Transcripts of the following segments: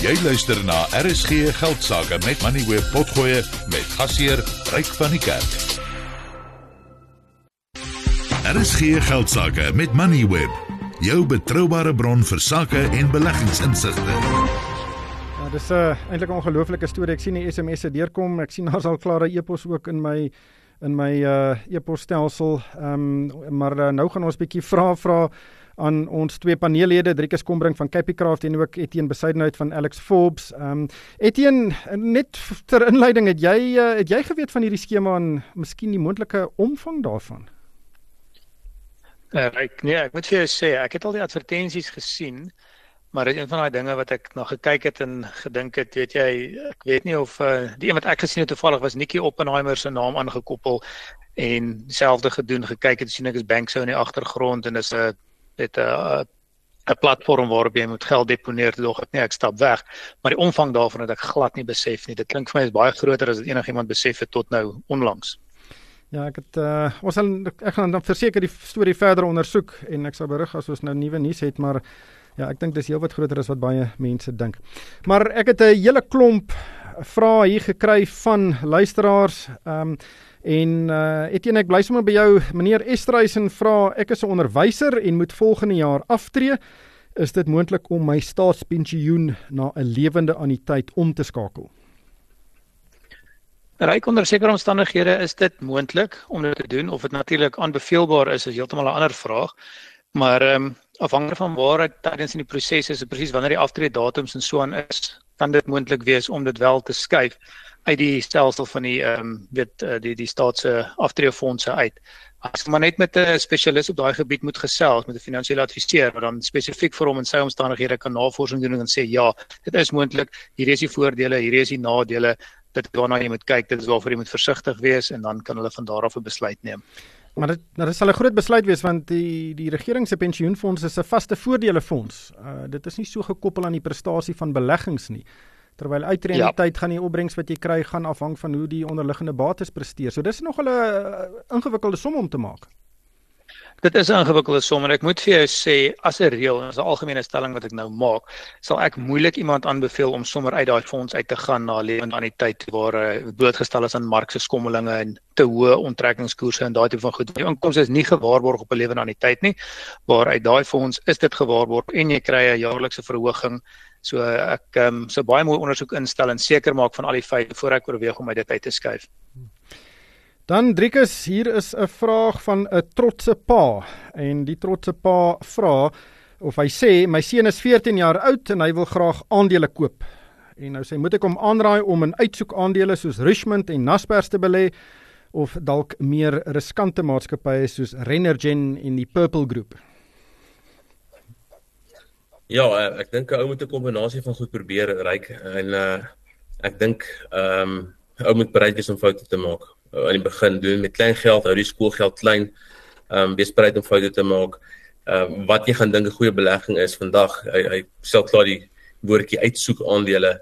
Jy luister na RSG Geldsaake met Money Web Potgoe met gasheer Ryk van die Kerk. RSG Geldsaake met Money Web, jou betroubare bron vir sake en beleggingsinsigte. Ja, dis 'n uh, eintlik 'n ongelooflike storie. Ek sien die SMS'e deurkom. Ek sien daar's al klare e-pos ook in my in my uh e-posstelsel. Ehm um, maar uh, nou gaan ons bietjie vra vra aan ons twee paneellede, Driekus Kombrink van Capicraft en ook Etienne Besuidenhout van Alex Forbes. Ehm um, Etienne, net ter inleiding, het jy uh, het jy geweet van hierdie skema en miskien die moontlike omvang daarvan? Uh, ek nee, ek moet vir jou sê, ek het al die advertensies gesien, maar dit is een van daai dinge wat ek nog gekyk het en gedink het, weet jy, ek weet nie of uh, die een wat ek gesien het toevallig was Nikki Oppenheimer se naam aangekoppel en dieselfde gedoen gekyk het sien ek is Banksou in die agtergrond en dis 'n het 'n 'n platform waarop jy moet geld deponeer dog ek nee ek stap weg. Maar die omvang daarvan het ek glad nie besef nie. Dit klink vir my is baie groter as wat enigiemand besef het tot nou onlangs. Ja, ek het uh, ons sal ek gaan dan verseker die storie verder ondersoek en ek sal berig as ons nou nuwe nuus het, maar ja, ek dink dis heelwat groter as wat baie mense dink. Maar ek het 'n hele klomp vrae hier gekry van luisteraars. Ehm um, En uh Etienne, ek bly sommer by jou. Meneer Estreisen vra, ek is 'n onderwyser en moet volgende jaar aftree. Is dit moontlik om my staatspensioen na 'n lewende anniteit om te skakel? Ryk onder sekere omstandighede is dit moontlik om dit te doen of dit natuurlik aanbeveelbaar is is heeltemal 'n ander vraag. Maar ehm um, afhangende van waar dit tydens in die proses is, presies wanneer die aftrede datums en so aan is, kan dit moontlik wees om dit wel te skuif uit die stelsel van die ehm um, weet uh, die die staatse aftreefondse uit. As maar net met 'n spesialis op daai gebied moet gesels met 'n finansiële adviseur wat dan spesifiek vir hom en sy omstandighede kan navorsing doen en sê ja, dit is moontlik, hier is die voordele, hier is die nadele, dit waarna jy moet kyk, dit is waarvoor jy moet versigtig wees en dan kan hulle van daar af 'n besluit neem. Maar dit nou dit sal 'n groot besluit wees want die die regering se pensioenfonds is 'n vaste voordelefonds. Uh, dit is nie so gekoppel aan die prestasie van beleggings nie terwyl uitreën ja. tyd gaan die opbrengs wat jy kry gaan afhang van hoe die onderliggende bates presteer. So dis nog 'n uh, ingewikkelde som om te maak. Dit is 'n ingewikkelde som en ek moet vir jou sê as 'n reël en as 'n algemene stelling wat ek nou maak, sal ek moeilik iemand aanbeveel om sommer uit daai fonds uit te gaan na lewende aan die tyd waar hy uh, blootgestel is aan markse skommelinge en te hoë onttrekkingskoerse en daai tipe van goed. Die inkomste is nie gewaarborg op 'n lewende aan die tyd nie, waar uit daai fonds is dit gewaarborg en jy kry 'n jaarlikse verhoging So ek ehm um, so baie mooi ondersoek instel en seker maak van al die feite voor ek oorweeg om uit dit uit te skuif. Dan Driekus, hier is 'n vraag van 'n trotse pa en die trotse pa vra of hy sê my seun is 14 jaar oud en hy wil graag aandele koop. En nou sê moet ek hom aanraai om in uitsoek aandele soos Richmond en Naspers te belê of dalk meer riskante maatskappye soos Renergen en die Purple Group. Ja, eh, ek dink 'n ou moet 'n kombinasie van goed probeer ryk en uh ek dink ehm um, ou moet bereid wees om foute te maak. Uh, aan die begin doen met klein geld, hou die skoolgeld klein. Ehm um, wees bereid om foute te maak. Ehm uh, wat jy gaan dink 'n goeie belegging is vandag, hy hy stel klaar die woordjie uitsoek aandele.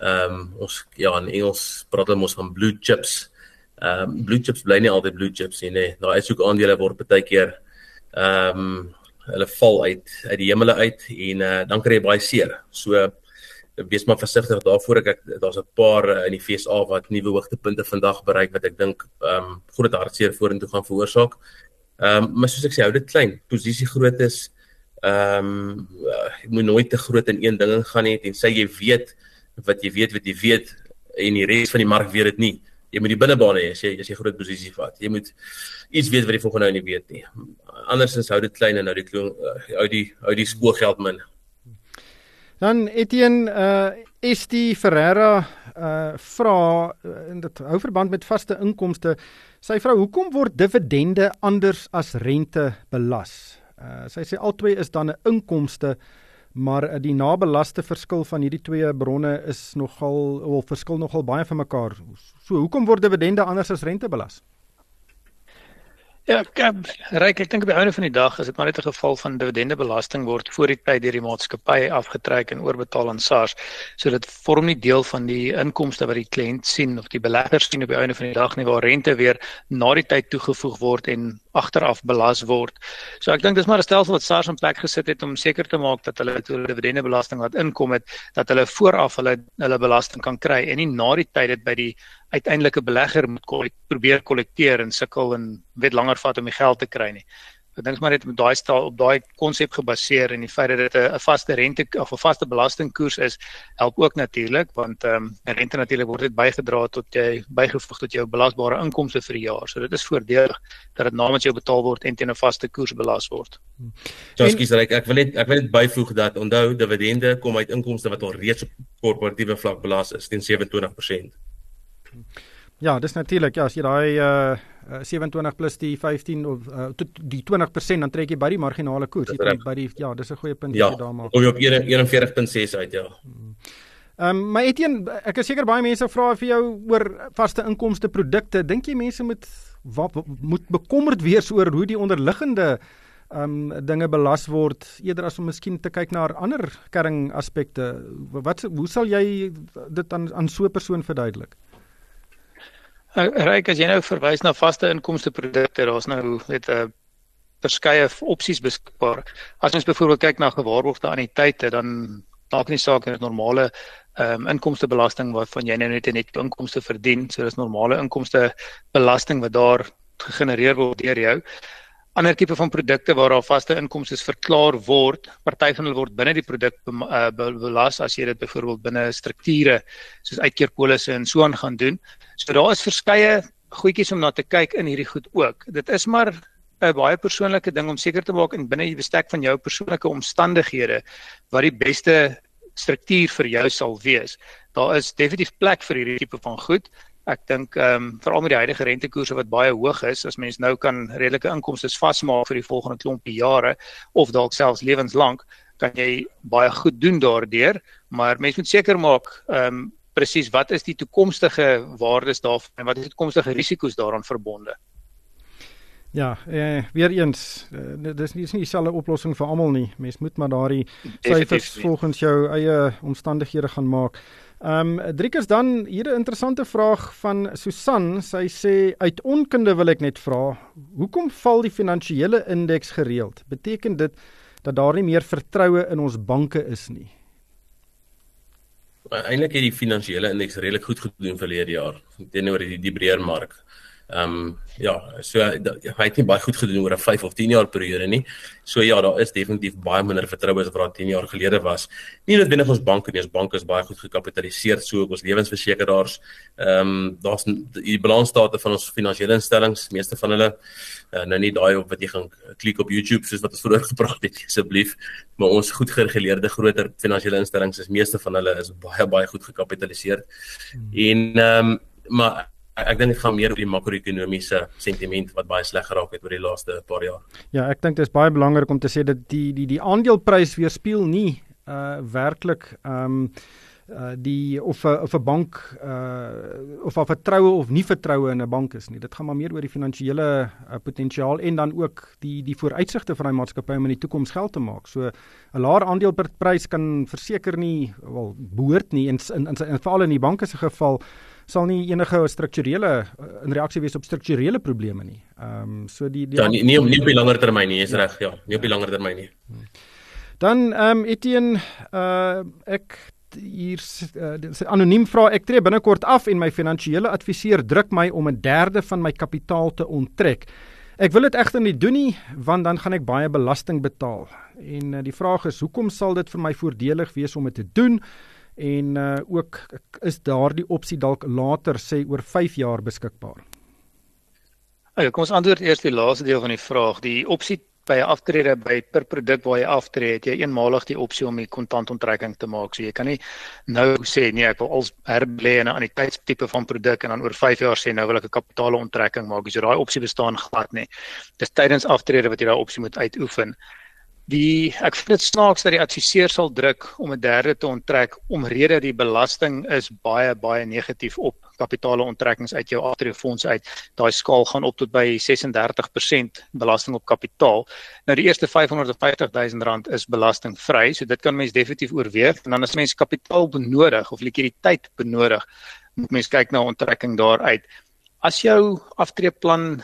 Ehm um, ons ja, in Engels praat hulle mos van blue chips. Ehm um, blue chips bly nie altyd blue chips nie, nee. Daai uitsoek aandele word baie keer ehm um, hulle val uit uit die hemele uit en uh, dan kry jy baie seer. So wees maar versigtig daarvoor ek, ek daar's 'n paar uh, in die FSA wat nuwe hoogtepunte vandag bereik wat ek dink ehm um, groot hartseer vorentoe gaan veroorsaak. Ehm um, maar soos ek sê, hou dit klein. Posisie groot is ehm um, jy moet nooit te groot in een ding gaan nie en sê jy weet wat jy weet wat jy weet en die res van die mark weet dit nie jy moet die binnebane hê as jy as jy groot posisie vat. Jy moet iets weet wat jy volgende nou nie weet nie. Andersins hou dit klein en nou die hou die hou die skoolgeld min. Dan Etienne uh is die Ferreira uh vra in dit hou verband met vaste inkomste. Sy vra hoekom word dividende anders as rente belas? Uh sy sê albei is dan 'n inkomste maar uh, die nabelaste verskil van hierdie twee bronne is nogal of verskil nogal baie van mekaar. So hoekom word dividende anders as rente belas? Ja, ek reik ek dink by einde van die dag is dit maar net 'n geval van dividendebelasting word voor die tyd deur die maatskappy afgetrek en oorbetaal aan SARS. So dit vorm nie deel van die inkomste wat die kliënt sien of die belegger sien op die einde van die dag nie waar rente weer na die tyd toegevoeg word en agteraf belas word. So ek dink dis maar 'n stelsel wat SARS in plek gesit het om seker te maak dat hulle toe dividendebelasting wat inkom het, dat hulle vooraf hulle hulle belasting kan kry en nie na die tyd dit by die uiteindelike belegger moet probeer kollekteer en sukkel en weet langer vat om die geld te kry nie. Ek dink maar net met daai stel op daai konsep gebaseer en die feit dat dit 'n vaste rente of 'n vaste belastingkoers is, help ook natuurlik want ehm um, rente natuurlik word dit bygedra tot jy bygevoeg tot jou belasbare inkomste vir die jaar. So dit is voordelig dat dit namens jou betaal word en teen 'n vaste koers belas word. Joskie sê ek wil net ek wil net byvoeg dat onthou dividende kom uit inkomste wat al reeds op korporatiewe vlak belas is teen 27%. Ja, dis natuurlik. Ja, as jy daai uh 27 plus die 15 of uh, tot die 20% dan trek jy by die marginale koers. Jy trek by die ja, dis 'n goeie punt ja, wat jy daar maak. Kom jy op 41.6 uit, ja. Ehm um, maar Etienne, ek is seker baie mense vra vir jou oor vaste inkomste produkte. Dink jy mense moet wat, moet bekommerd wees oor hoe die onderliggende ehm um, dinge belas word eerder as om miskien te kyk na ander kerring aspekte? Wat hoe sal jy dit aan aan so 'n persoon verduidelik? Uh, Ryk as jy nou verwys na vaste inkomste produkte, daar's nou net 'n uh, verskeie opsies beskikbaar. As ons byvoorbeeld kyk na gewaarborgde anniteite, dan maak nie saak of dit normale ehm um, inkomstebelasting waarvan jy nou net net inkomste verdien, so dis normale inkomste belasting wat daar gegenereer word deur jou ander tipe van produkte waar daar vaste inkomste verklaar word, party van hulle word binne die produk uh, belas as jy dit byvoorbeeld binne strukture soos uitkeerpolisse en so aan gaan doen. So daar is verskeie goedjies om na te kyk in hierdie goed ook. Dit is maar 'n baie persoonlike ding om seker te maak en binne die bestek van jou persoonlike omstandighede wat die beste struktuur vir jou sal wees. Daar is definitief plek vir hierdie tipe van goed. Ek dink ehm um, veral met die huidige rentekoerse wat baie hoog is, as mens nou kan redelike inkomste vasmaak vir die volgende klompie jare of dalk selfs lewenslank, kan jy baie goed doen daardeur, maar mens moet seker maak ehm um, presies wat is die toekomstige waardes daarvan en wat is die toekomstige risiko's daaraan verbonde. Ja, eh weer eens, uh, dis nie is nie dieselfde oplossing vir almal nie. Mens moet maar daardie syfers volgens jou eie omstandighede gaan maak. Ehm um, Driekers dan hier 'n interessante vraag van Susan. Sy sê uit onkunde wil ek net vra, hoekom val die finansiële indeks gereeld? Beteken dit dat daar nie meer vertroue in ons banke is nie? Eintlik het die finansiële indeks redelik goed gedoen verlede jaar teenoor die die breër mark. Ehm um, ja, so hy het nie baie goed gedoen oor 'n 5 of 10 jaar periode nie. So ja, daar is definitief baie minder vertroue as wat 10 jaar gelede was. Nie noodwendig ons banke nie, ons banke is baie goed gekapitaliseer, so ook ons lewensversekeraars. Ehm um, daar's die balansstate van ons finansiële instellings, meeste van hulle uh, nou nie daai op wat jy gaan klik op YouTube soos wat ons vroeër gepraat het asseblief, maar ons goed gereguleerde groter finansiële instellings is meeste van hulle is baie baie goed gekapitaliseer. Hmm. En ehm um, maar ek dink dit gaan meer oor die makro-ekonomiese sentiment wat baie sleg geraak het oor die laaste paar jaar. Ja, ek dink dit is baie belangrik om te sê dat die die die aandeleprys weerspieël nie uh werklik um uh die of 'n of 'n bank uh of of vertroue of nie vertroue in 'n bank is nie. Dit gaan maar meer oor die finansiële uh, potensiaal en dan ook die die vooruitsigte van daai maatskappy om in die toekoms geld te maak. So 'n laer aandeleprys kan verseker nie wel behoort nie in in, in, in veral in die banke se geval sal nie enige strukturele uh, in reaksie wees op strukturele probleme nie. Ehm um, so die, die Ja, nie nie, nie op die langer termyn nie, is ja. reg, ja, nie op die langer termyn nie. Dan ehm um, Etienne, uh ek hier uh, anoniem vra ek tree binnekort af en my finansiële adviseur druk my om 'n derde van my kapitaal te onttrek. Ek wil dit egter nie doen nie want dan gaan ek baie belasting betaal. En uh, die vraag is hoekom sal dit vir my voordelig wees om dit te doen? En uh, ook is daardie opsie dalk later sê oor 5 jaar beskikbaar. Okay, kom ons antwoord eers die laaste deel van die vraag. Die opsie by 'n aftrede by per produk waar jy aftree, het jy eenmalig die opsie om die kontantonttrekking te maak. So jy kan nie nou sê nee, ek wil als herbelê in 'n anniteitstipe van produk en dan oor 5 jaar sê nou wil ek 'n kapitaalontrekking maak. So daai opsie bestaan glad nie. Dis tydens aftrede wat jy daai opsie moet uitoefen. Die ek vind dit snaaks dat die adviseur sal druk om 'n derde te onttrek omrede die belasting is baie baie negatief op kapitale onttrekkings uit jou aftreefonds uit. Daai skaal gaan op tot by 36% belasting op kapitaal. Nou die eerste 550 000 rand is belastingvry, so dit kan mens definitief oorweeg. En dan as mens kapitaal benodig of likwiditeit benodig, moet mens kyk na onttrekking daaruit. As jou aftreeplan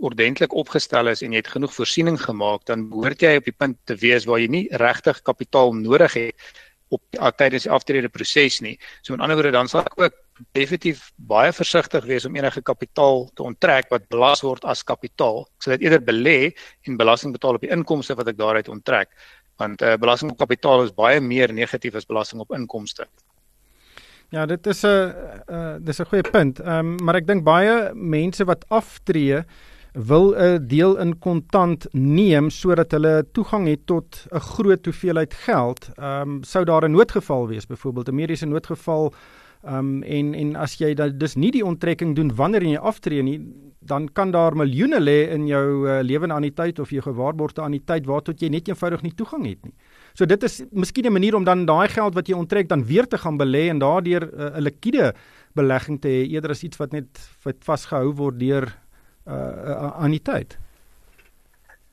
ordentlik opgestel is en jy het genoeg voorsiening gemaak, dan behoort jy op die punt te wees waar jy nie regtig kapitaal nodig het op tydens die aftrede proses nie. So met ander woorde dan sal ek ook definitief baie versigtig wees om enige kapitaal te onttrek wat belas word as kapitaal. Ek sal dit eerder belê en belasting betaal op die inkomste wat ek daaruit onttrek, want uh, belasting op kapitaal is baie meer negatief as belasting op inkomste. Ja, dit is 'n uh, dis 'n goeie punt. Ehm um, maar ek dink baie mense wat aftree wil 'n deel in kontant neem sodat hulle toegang het tot 'n groot hoeveelheid geld. Ehm um, sou daar 'n noodgeval wees, byvoorbeeld 'n mediese noodgeval, ehm um, en en as jy dat dis nie die onttrekking doen wanneer jy aftree nie, dan kan daar miljoene lê in jou uh, lewende anniteit of jou gewaarborgde anniteit waartoe jy net eenvoudig nie toegang het nie. So dit is miskien 'n manier om dan daai geld wat jy onttrek dan weer te gaan belê en daardeur eh, 'n uh, likwide belegging te hê eerder as iets wat net vasgehou word deur uh aan die tyd.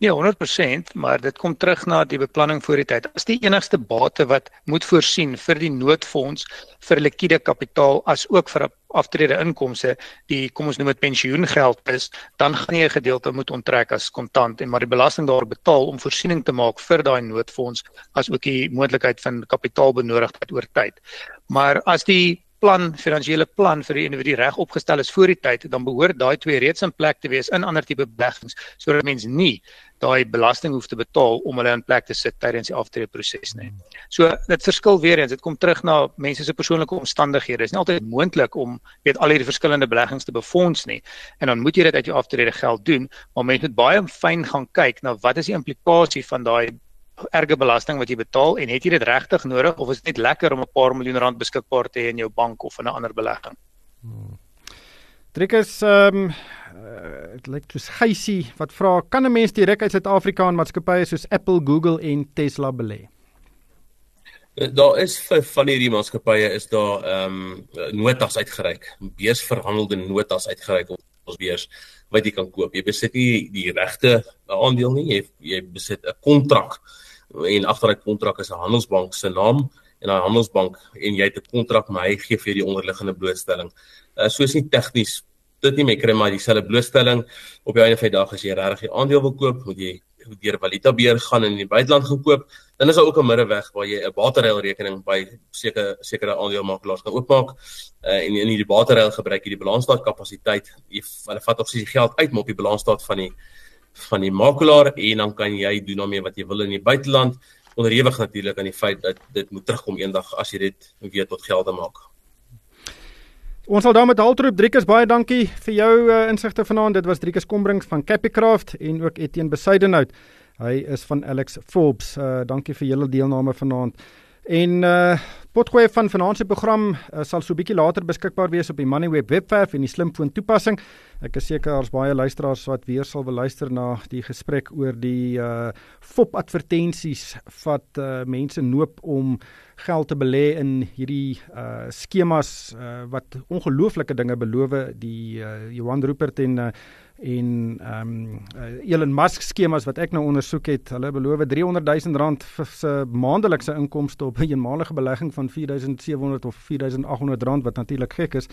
Ja, 100%, maar dit kom terug na die beplanning voor die tyd. As die enigste bate wat moet voorsien vir die noodfonds vir likwide kapitaal as ook vir aftrede inkomste, die kom ons noem dit pensioengeld is, dan gaan jy 'n gedeelte moet onttrek as kontant en maar die belasting daar betaal om voorsiening te maak vir daai noodfonds as ook die moontlikheid van kapitaalbenodigdheid oor tyd. Maar as die plan, finansiële plan vir die individu reg opgestel is voor die tyd, dan behoort daai twee reeds in plek te wees in ander tipe beleggings sodat mense nie daai belasting hoef te betaal om hulle in plek te sit tydens die aftreeproses nie. So dit verskil weer eens, dit kom terug na mense se persoonlike omstandighede. Dit is nie altyd moontlik om weet al hierdie verskillende beleggings te befonds nie. En dan moet jy dit uit jou aftrede geld doen, maar mense moet baie fyn gaan kyk na wat is die implikasie van daai erge belasting wat jy betaal en het jy dit regtig nodig of is dit net lekker om 'n paar miljoen rand beskikbaar te hê in jou bank of in 'n ander belegging? Hmm. Trikus ehm um, dit lyk soos Geysie wat vra kan 'n mens direk uit Suid-Afrika in maatskappye soos Apple, Google en Tesla belê? Eh, daar is vir van hierdie maatskappye is daar ehm um, notas uitgereik, beursverhandelde notas uitgereik op ons beurs wat jy kan koop. Jy besit nie die regte aandeel nie, jy jy besit 'n kontrak en agter daai kontrak is 'n handelsbank se naam en daai handelsbank en jy het 'n kontrak maar hy gee vir die onderliggende blootstelling. Uh, so is nie tegnies dit nie, jy kry maar dieselfde blootstelling op die einde van die dag as jy regtig die aandeel wil koop, moet jy deur valuta beheer gaan in die buiteland gekoop, dan is daar ook 'n middeweg waar jy 'n bateruil rekening by sekere sekere aandelemakelaars kan oopmaak. Uh, en in die bateruil gebruik jy die balansstaat kapasiteit. Jy hulle vat of sy geld uit maar op die balansstaat van die van die makelaar en dan kan jy doen daarmee wat jy wil in die buiteland onderhewig natuurlik aan die feit dat dit moet terugkom eendag as jy dit weer tot gelde maak. Ons sal daarmee haltroep Driekus baie dankie vir jou uh, insigte vanaand. Dit was Driekus Kombrings van Capicraft en ook Etienne Besuidenhout. Hy is van Alex Forbes. Uh, dankie vir julle deelname vanaand. En uh potgooi van vanaand se program uh, sal so bietjie later beskikbaar wees op die Moneyweb webwerf en die slimfoon toepassing. Ek is seker daar's baie luisteraars wat weer sal wil luister na die gesprek oor die uh fop advertensies wat uh mense noop om geld te belê in hierdie uh skemas uh wat ongelooflike dinge beloof die uh Johan Rupert en uh en ehm um, Elon Musk skemas wat ek nou ondersoek het, hulle beloof 300 000 rand vir se maandelikse inkomste op 'n eenmalige belegging van 4700 of 4800 rand wat natuurlik gek is.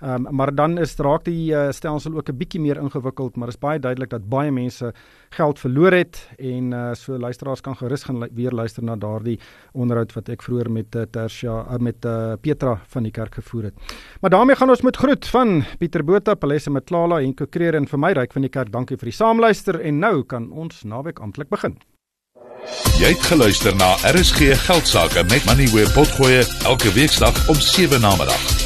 Um, maar dan is raak die uh, stelsel ook 'n bietjie meer ingewikkeld, maar is baie duidelik dat baie mense geld verloor het en uh, so luisteraars kan gerus gaan lu weer luister na daardie onderhoud wat ek vroeër met uh, Tersia uh, met uh, Petra van die kerk gevoer het. Maar daarmee gaan ons met groet van Pieter Botha, Palesse Matlala en Kokreer en vir my ryk van die kerk. Dankie vir die saamluister en nou kan ons naweek amptelik begin. Jy het geluister na RSG Geldsaake met Money where potgoe elke weeksdag om 7 na middag.